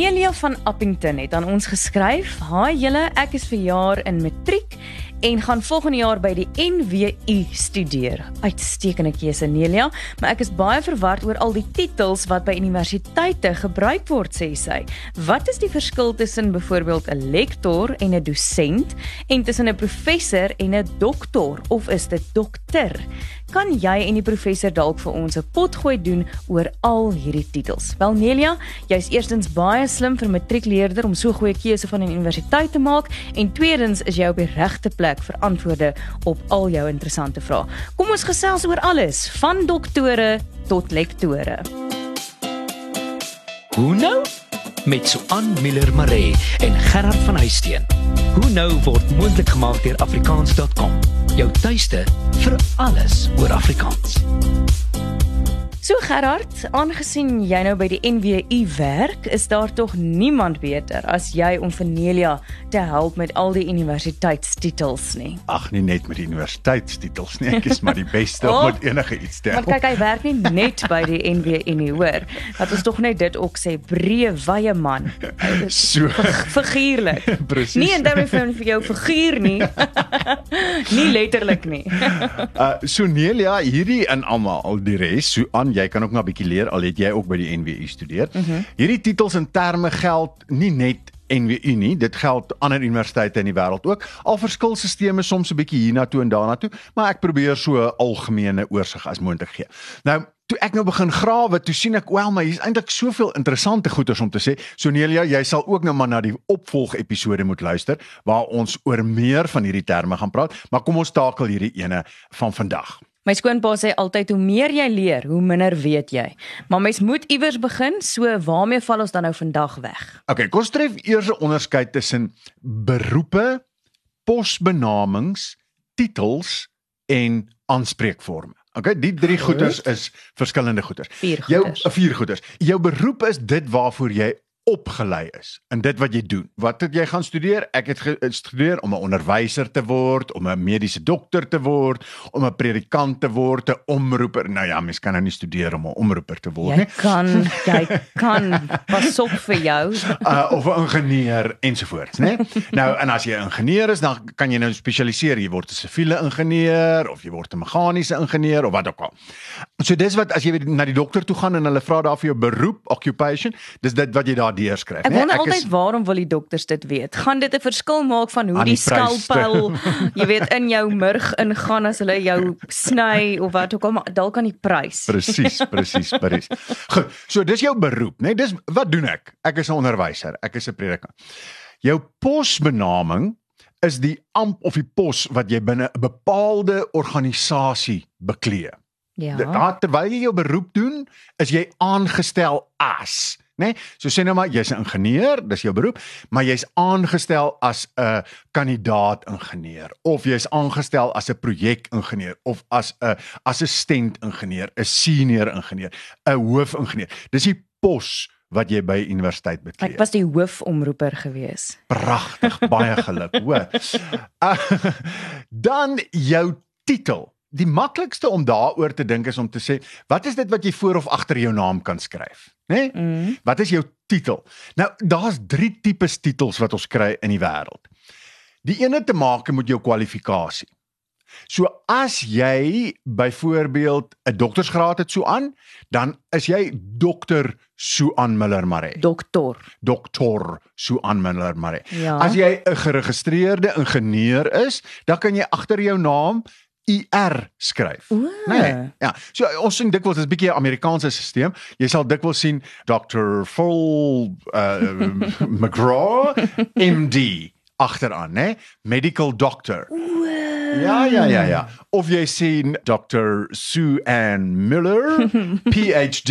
Nelia van Appington het aan ons geskryf: "Haai julle, ek is verjaar in matriek en gaan volgende jaar by die NWU studeer. Uitstekende keuse Nelia, maar ek is baie verward oor al die titels wat by universiteite gebruik word, sê sy. Wat is die verskil tussen byvoorbeeld 'n lektor en 'n dosent en tussen 'n professor en 'n doktor of is dit dokter? Kan jy en die professor dalk vir ons 'n potgooi doen oor al hierdie titels? Wel Nelia, jy's eerstens baie slim vir 'n matriekleerder om so goeie keuse van 'n universiteit te maak en tweedens is jy op die regte plek plek vir antwoorde op al jou interessante vrae. Kom ons gesels oor alles, van doktore tot lektore. Hoe nou? Met Suan Miller Maree en Gerard van Huisteen. Hoe nou word moontlik gemaak deur afrikaans.com. Jou tuiste vir alles oor Afrikaans. So Gerard, aangesien jy nou by die NWU werk, is daar tog niemand beter as jy om Venelia te help met al die universiteitstitels nie. Ag nee net met die universiteitstitels nie, ek is maar die beste oh, met enige iets te help. Maar kyk, hy werk nie net by die NWU nie, hoor. Dat ons tog net dit ook sê, breë wye man. So figuurlik. Presies. Nie in terme van vir jou figuur nie. nie letterlik nie. uh so Nelia, hierdie in almal, al die res, so aan jy kan ook nog 'n bietjie leer al het jy ook by die NWU studeer. Mm -hmm. Hierdie titels in terme geld nie net NWU nie, dit geld ander universiteite in die wêreld ook. Al verskil stelsels soms 'n bietjie hiernatoe en daarnatoe, maar ek probeer so 'n algemene oorsig as moontlik gee. Nou Toe ek nou begin grawe, toe sien ek wel maar hier's eintlik soveel interessante goeters om te sê. Sonelia, jy sal ook nou maar na die opvolg episode moet luister waar ons oor meer van hierdie terme gaan praat, maar kom ons takel hierdie ene van vandag. My skoonpa sê altyd hoe meer jy leer, hoe minder weet jy. Maar mens moet iewers begin, so waarmee val ons dan nou vandag weg? Okay, kom ons tref eers 'n onderskeid tussen beroepe, posbenamings, titels en aanspreekvorme. Okay, die drie goeders is verskillende goeders. Vier goeders. Jou vier goeders. Jou beroep is dit waarvoor jy opgelei is in dit wat jy doen. Wat het jy gaan studeer? Ek het gestudeer om 'n onderwyser te word, om 'n mediese dokter te word, om 'n predikant te word, 'n omroeper. Nou ja, mens kan nou nie studeer om 'n omroeper te word nie. Jy kan, jy kan pas op vir jou. Uh, of 'n ingenieur ensovoorts, né? nou, en as jy 'n ingenieur is, dan kan jy nou spesialiseer. Jy word 'n siviele ingenieur of jy word 'n meganiese ingenieur of wat ook al. So dis wat as jy na die dokter toe gaan en hulle vra daar vir jou beroep, occupation, dis dit wat jy daar deurskryf, né? Ek wonder altyd is, waarom wil die dokters dit weet? Gaan dit 'n verskil maak van hoe die, die skalpel, jy weet, in jou murg ingaan as hulle jou sny of wat ook al, maar dalk aan die prys. Presies, presies, presies. Goed, so dis jou beroep, né? Dis wat doen ek? Ek is 'n onderwyser, ek is 'n predikant. Jou posbenaming is die amp of die pos wat jy binne 'n bepaalde organisasie beklee. Ja. Daar terwyl jy jou beroep doen, is jy aangestel as nê? Nee? So sê nou maar jy's 'n ingenieur, dis jou beroep, maar jy's aangestel as 'n kandidaat ingenieur of jy's aangestel as 'n projekingenieur of as 'n assistent ingenieur, 'n senior ingenieur, 'n hoofingenieur. Dis die pos wat jy by universiteit bekleed. Ek was die hoofomroeper gewees. Pragtig, baie geluk, hoor. Uh, dan jou titel. Die maklikste om daaroor te dink is om te sê, wat is dit wat jy voor of agter jou naam kan skryf? Né? Nee? Mm. Wat is jou titel? Nou, daar's drie tipes titels wat ons kry in die wêreld. Die ene te maak met jou kwalifikasie. So as jy byvoorbeeld 'n doktorsgraad het so aan, dan is jy dokter Suan Miller Maree. Doktor. Doktor Suan Miller Maree. Ja. As jy 'n geregistreerde ingenieur is, dan kan jy agter jou naam IR skryf. Nee. Ja. So ons sien dikwels dis 'n bietjie 'n Amerikaanse stelsel. Jy sal dikwels sien Dr. Full uh McGraw MD agteraan, né? Medical doctor. Ooh. Ja, ja, ja, ja. Of jy sien Dr. Sue Ann Miller, PhD,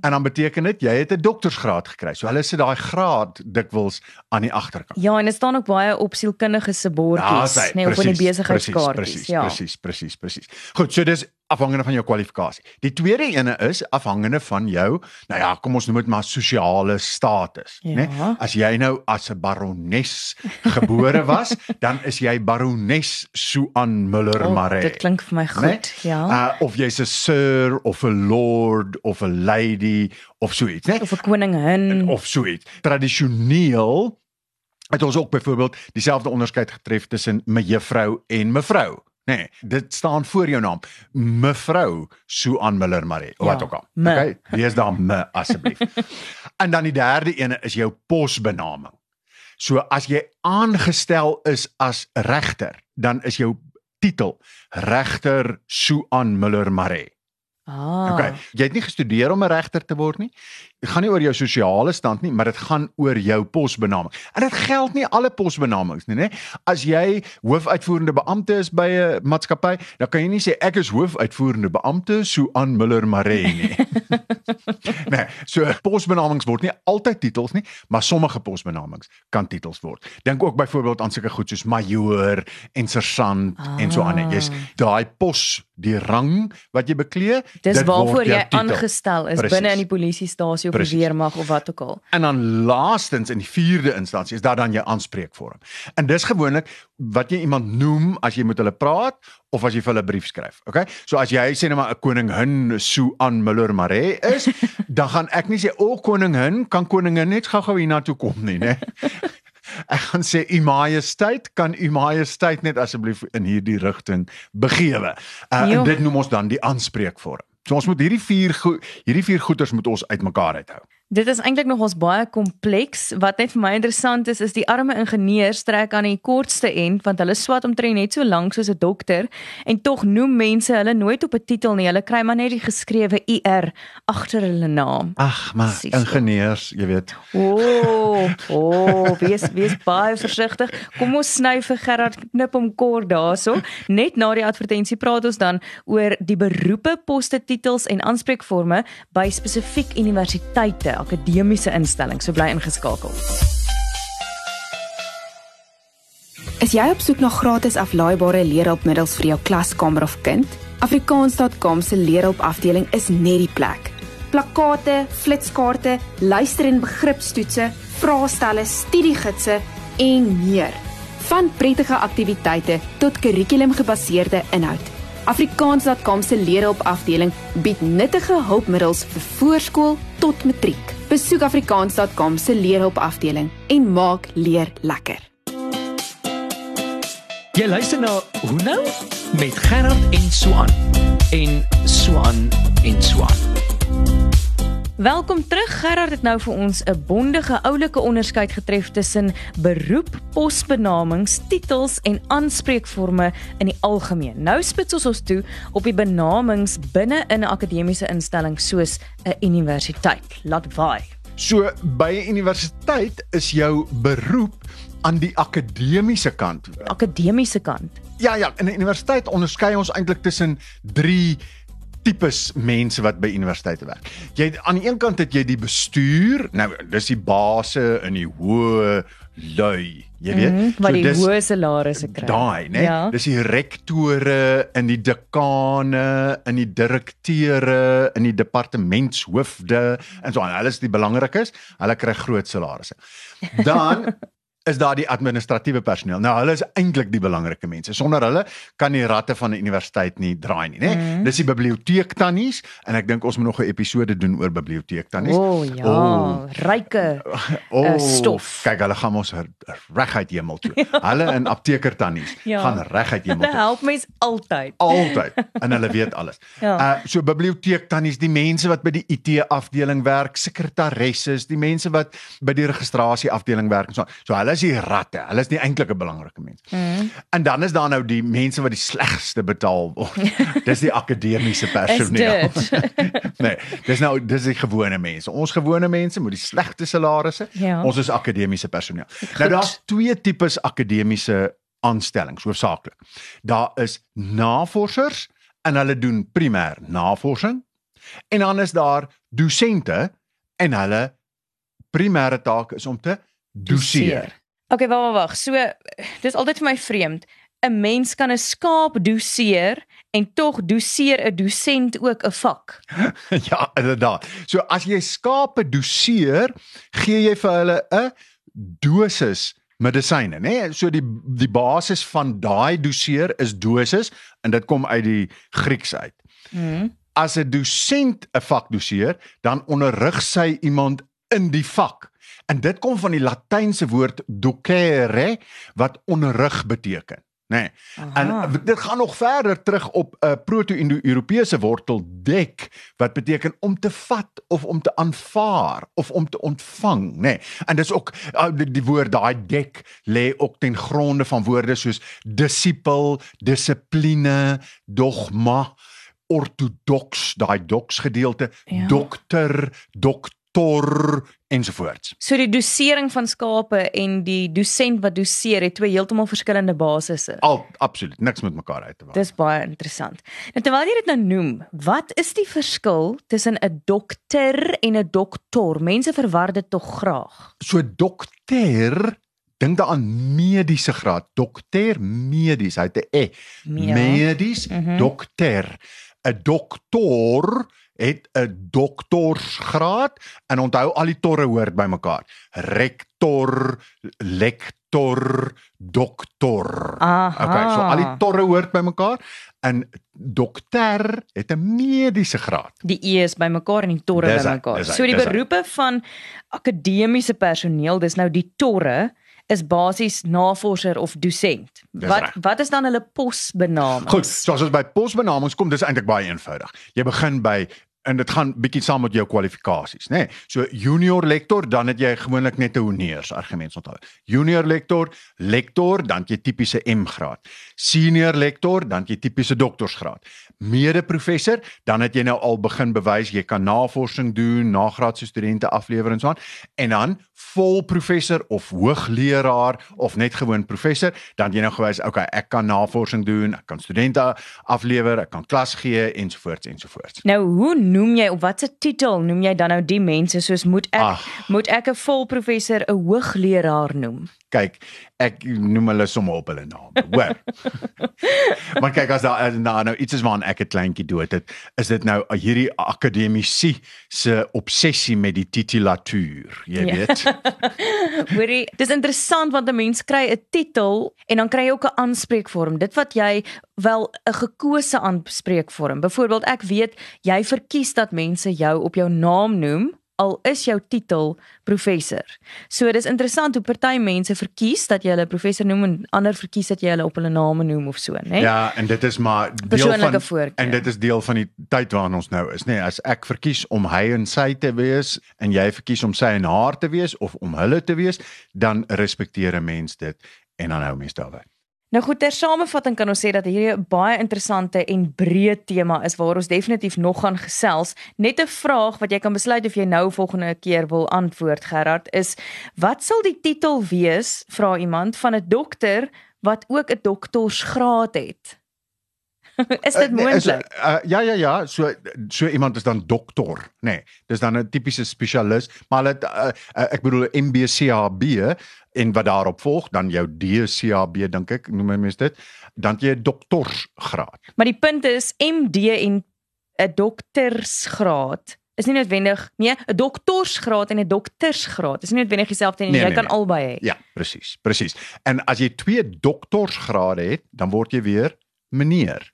en dan beteken dit jy het 'n doktorsgraad gekry. So hulle sit daai graad dikwels aan die agterkant. Ja, en dit staan ook baie op sielkundige se bordjies, ja, nee, op in die besigheidskaartjies. Ja, presies, presies, presies. Goed, so dis afhangende van jou kwalifikasie. Die tweede ene is afhangende van jou, nou ja, kom ons noem dit maar sosiale status, Ja. né? As jy nou as 'n barones gebore was, dan is jy barones Suan Müller Oh, Maree. dit klink vir my goed. né? Ja. Uh, of jy's 'n sir of 'n lord of 'n lady of so iets, né? of 'n koningin. Of so iets. Tradisioneel het ons ook byvoorbeeld dieselfde onderskeid getref tussen mevrou en mevrou. Nee, dit staan voor jou naam. Mevrou Suan Miller Maree, of Ja, wat ook al. me. Okay, lees dan me asseblief. en dan die derde ene is jou posbenaming. So as jy aangestel is as regter, dan is jou titel regter Suan Miller Maree. Ah. Okay. Jy het nie gestudeer om 'n regter te word nie. Dit gaan nie oor jou sosiale stand nie, maar dit gaan oor jou posbenaming. En dit geld nie alle posbenamings nie, né? As jy hoofuitvoerende beampte is by 'n maatskappy, dan kan jy nie sê ek is hoofuitvoerende beampte Suan Müller Maree nie. nee, so posbenamings word nie altyd titels nie, maar sommige posbenamings kan titels word. Dink ook byvoorbeeld aan sulke goed soos majoor en sersant ah. en so aan. Jy's daai pos, die rang wat jy beklee, Dis waarvoor jy aangestel is binne in die polisiestasie of die Precies. weermag of wat ook al. En dan laastens in die vierde instansie is daar dan jou aanspreekvorm. En dis gewoonlik wat jy iemand noem as jy met hulle praat of as jy vir hulle 'n brief skryf. Okay? So as jy sê net maar 'n koningin Suan Müller Maree is, dan gaan ek nie sê o oh, koningin, kan koningin net gou-gou hiernatoe kom nie, né? Ek gaan sê u majesteit, kan u majesteit net asseblief in hierdie rigting begewe. Uh, Jo. en dit noem ons dan die aanspreekvorm. So ons moet hierdie vier hierdie vier goeters moet ons uitmekaar uithou. Dit is eintlik nog ons baie kompleks. Wat net vir my interessant is, is die arme ingenieurs trek aan die kortste end want hulle swat omtrent net so lank soos 'n dokter en tog noem mense hulle nooit op 'n titel nie. Hulle kry maar net die geskrewe IR agter hulle naam. Ag, maar so. ingenieurs, jy weet. O, oh, o, oh, wees wees baie versigtig. Kom ons sny vir Gerard knip hom kort daarso. Net na die advertensie praat ons dan oor die beroepe, poste, titels en aanspreekforme by spesifiek universiteite, akademiese instellings. So bly ingeskakel. Is jy op soek na gratis aflaaibare leerhulpmiddels vir jou klaskamer of kind? Afrikaans.com se leerhulpafdeling is net die plek. Plakkate, flitskaarte, luister- en begripstoetse, vraestelle, studiegidse en meer. Van prettige aktiwiteite tot kurrikulumgebaseerde inhoud. Afrikaans.com se leerhulpafdeling bied nuttige hulpmiddels vir voorskool tot matriek. Besoek afrikaans.com se leerhulpafdeling en maak leer lekker. Jy luister na Hoe nou met Gerard en Swan en Swan en Swan. Welkom terug. Gerard het nou vir ons 'n bondige oulike onderskeid getref tussen beroep, posbenamings, titels en aanspreekforme in die algemeen. Nou spits ons ons toe op die benamings binne in 'n akademiese instelling soos 'n universiteit. Laat vaai. So by 'n universiteit is jou beroep aan die akademiese kant. Akademiese kant. Ja ja, in 'n universiteit onderskei ons eintlik tussen 3 tipes mense wat by universiteite werk. Jy aan die een kant het jy die bestuur, nou dis die base in die hoë lui, jy weet. Mm, wat die dis- hoë salarisse kry. Daai, né? Ja. Dis die rektore in die dekane, in die direkteure, in die departementshoofde en so aan. Hulle is die belangrikes. Hulle kry groot salarisse. Dan is daar die administratiewe personeel. Nou hulle is eintlik die belangrike mense. Sonder hulle kan die ratte van 'n universiteit nie draai nie, né? Mm. Dis die biblioteektannies en ek dink ons moet nog 'n episode doen oor biblioteektannies. O oh, ja, Oh. ryke. Oh, eh, stof. Kyk, hulle gaan ons reguit hemel toe. Hulle in aptekertannies Ja. gaan reguit hemel Hulle toe. help mens altyd. Altyd en hulle weet alles. Ja. Uh so biblioteektannies, die mense wat by die IT afdeling werk, sekretaresses, die mense wat by die registrasie afdeling werk en so. So hulle is die ratte. Hulle is die eintlike belangrike mense. Mm. En dan is daar nou die mense wat die slegste betaal word. dis die akademiese personeel. dit? nee, dis nou dis die gewone mense. Ons gewone mense met die slegte salarisse. Ja. Ons is akademiese personeel. Nou daar's twee tipes akademiese aanstellings hoofsaaklik. Daar is navorsers en hulle doen primêr navorsing en dan is daar dosente en hulle primêre taak is om te doseer. Okay, wag wag wag. So dis altyd vir my vreemd. 'n mens kan 'n skaap doseer en tog doseer 'n dosent ook 'n vak. ja, inderdaad. So as jy skape doseer, gee jy vir hulle 'n dosis medisyne, né? Nee? So die die basis van daai doseer is dosis en dit kom uit die Grieks uit. Mhm. As 'n dosent 'n vak doseer, dan onderrig sy iemand in die vak. En dit kom van die Latynse woord docere wat onderrig beteken, nê. Nee. Aha. En dit gaan nog verder terug op 'n uh, proto-indo-Europese wortel dek wat beteken om te vat of om te aanvaar of om te ontvang, nê. Nee. En dis ook uh, die, die woord daai dek lê ook ten gronde van woorde soos disipel, dissipline, dogma, ortodoks, daai doks gedeelte, Ja. ja. dokter, doktor ensovoorts. So die dosering van skape en die dosent wat doseer het twee heeltemal verskillende basisse. Al absoluut niks met mekaar uit te waag. Dis baie interessant. Nou terwyl jy dit nou noem, wat is die verskil tussen 'n dokter en 'n doktor? Mense verwar dit tog graag. So dokter dink daaraan mediese graad, dokter medies, hy het 'n e. Ja. Medies, Mhm. dokter. 'n Doktor het 'n doktorsgraad en onthou al die torre hoort by mekaar. Rektor, lektor, doktor. Aha. Okay, so al die torre hoort by mekaar en dokter het 'n mediese graad. Die E is bymekaar en die torre hy, bymekaar. dis hy, So die beroepe van akademiese personeel, dis nou die torre is basies navorser of dosent. Dis Wat reg. wat is dan hulle posbenamings? Goed, so as ons by posbenamings kom, dis eintlik baie eenvoudig. Jy begin by en dit gaan bietjie saam met jou kwalifikasies, nê? Nee? So junior lektor, dan het jy gewoonlik net 'n honneurs argument onthou. Junior lektor, lektor, dan jy tipiese M graad. Senior lektor, dan jy tipiese doktorsgraad. Mede professor, dan het jy nou al begin bewys jy kan navorsing doen, nagraadse studente aflewer en so aan. En dan vol professor of hoogleraar of net gewoon professor, dan jy nou gewys, okay, ek kan navorsing doen, ek kan studente aflewer, ek kan klas gee ensovoorts ensovoorts. Nou, hoe noem jy op watter titel noem jy dan nou die mense soos moet ek Ag. moet ek 'n volprofessor 'n hoogleraar noem? Kyk, ek noem hulle sommer op hulle name. Hoor. maar kyk as daar nou, nou iets is waaraan ek 'n kleintjie dood het, is dit nou hierdie akademisie se obsessie met die titulatuur, jy Ja. weet. Hoorie, dis interessant want 'n mens kry 'n titel en dan kry jy ook 'n aanspreekvorm. Dit wat jy wel 'n gekose aanspreekvorm. Byvoorbeeld, ek weet jy verkies dat mense jou op jou naam noem al is jou titel professor. So dis interessant hoe party mense verkies dat jy hulle professor noem en ander verkies dat jy hulle op hulle name noem of so, né? Ja, en dit is maar deel van voorkeur. en dit is deel van die tyd waarin ons nou is, nê. Nee, as ek verkies om hy en sy te wees en jy verkies om sy en haar te wees of om hulle te wees, dan respekteer 'n mens dit en dan hou mens daarby. Nou goed, ter samevatting kan ons sê dat hierdie 'n baie interessante en breë tema is waar ons definitief nog gaan gesels. Net 'n vraag wat jy kan besluit of jy nou volgende keer wil antwoord Gerard is: Wat sal die titel wees, vra iemand van 'n dokter wat ook 'n doktorsgraad het? is dit Uh, nee, moontlik? uh, ja ja ja, so so iemand is dan dokter, nê. Nee, dis dan 'n tipiese spesialis, maar hulle uh, uh, ek bedoel 'n MBCHB en wat daarop volg, dan jou DCHB dink ek, noem my mens dit, dan jy 'n doktorsgraad. Maar die punt is MD en 'n doktersgraad is nie noodwendig nee, 'n doktorsgraad en 'n doktersgraad is nie noodwendig dieselfde nie. Nee, jy nee, kan nee. albei hê. Ja, presies, presies. En as jy twee doktorsgrade het, dan word jy weer meneer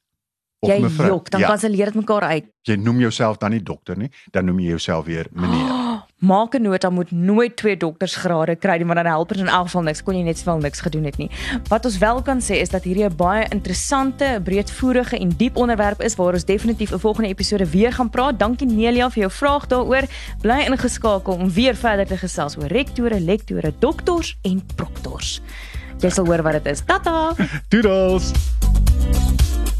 of Jy mevrou. jok, dan ja, kanselleer dit mekaar uit. jy noem jouself dan nie dokter nie, dan noem jy jouself weer meneer. Oh, maak 'n nota moet nooit twee doktersgrade kry nie, want dan help dit in elk geval niks. Kon jy net soveel niks gedoen het nie. Wat ons wel kan sê is dat hierdie 'n baie interessante, breedvoerige en diep onderwerp is waar ons definitief 'n volgende episode weer gaan praat. Dankie Nelia vir jou vraag daaroor. Bly ingeskakel om weer verder te gesels oor rektore, lektore, doktors en proktors. Jy sal hoor wat dit is. Tata. Doodles.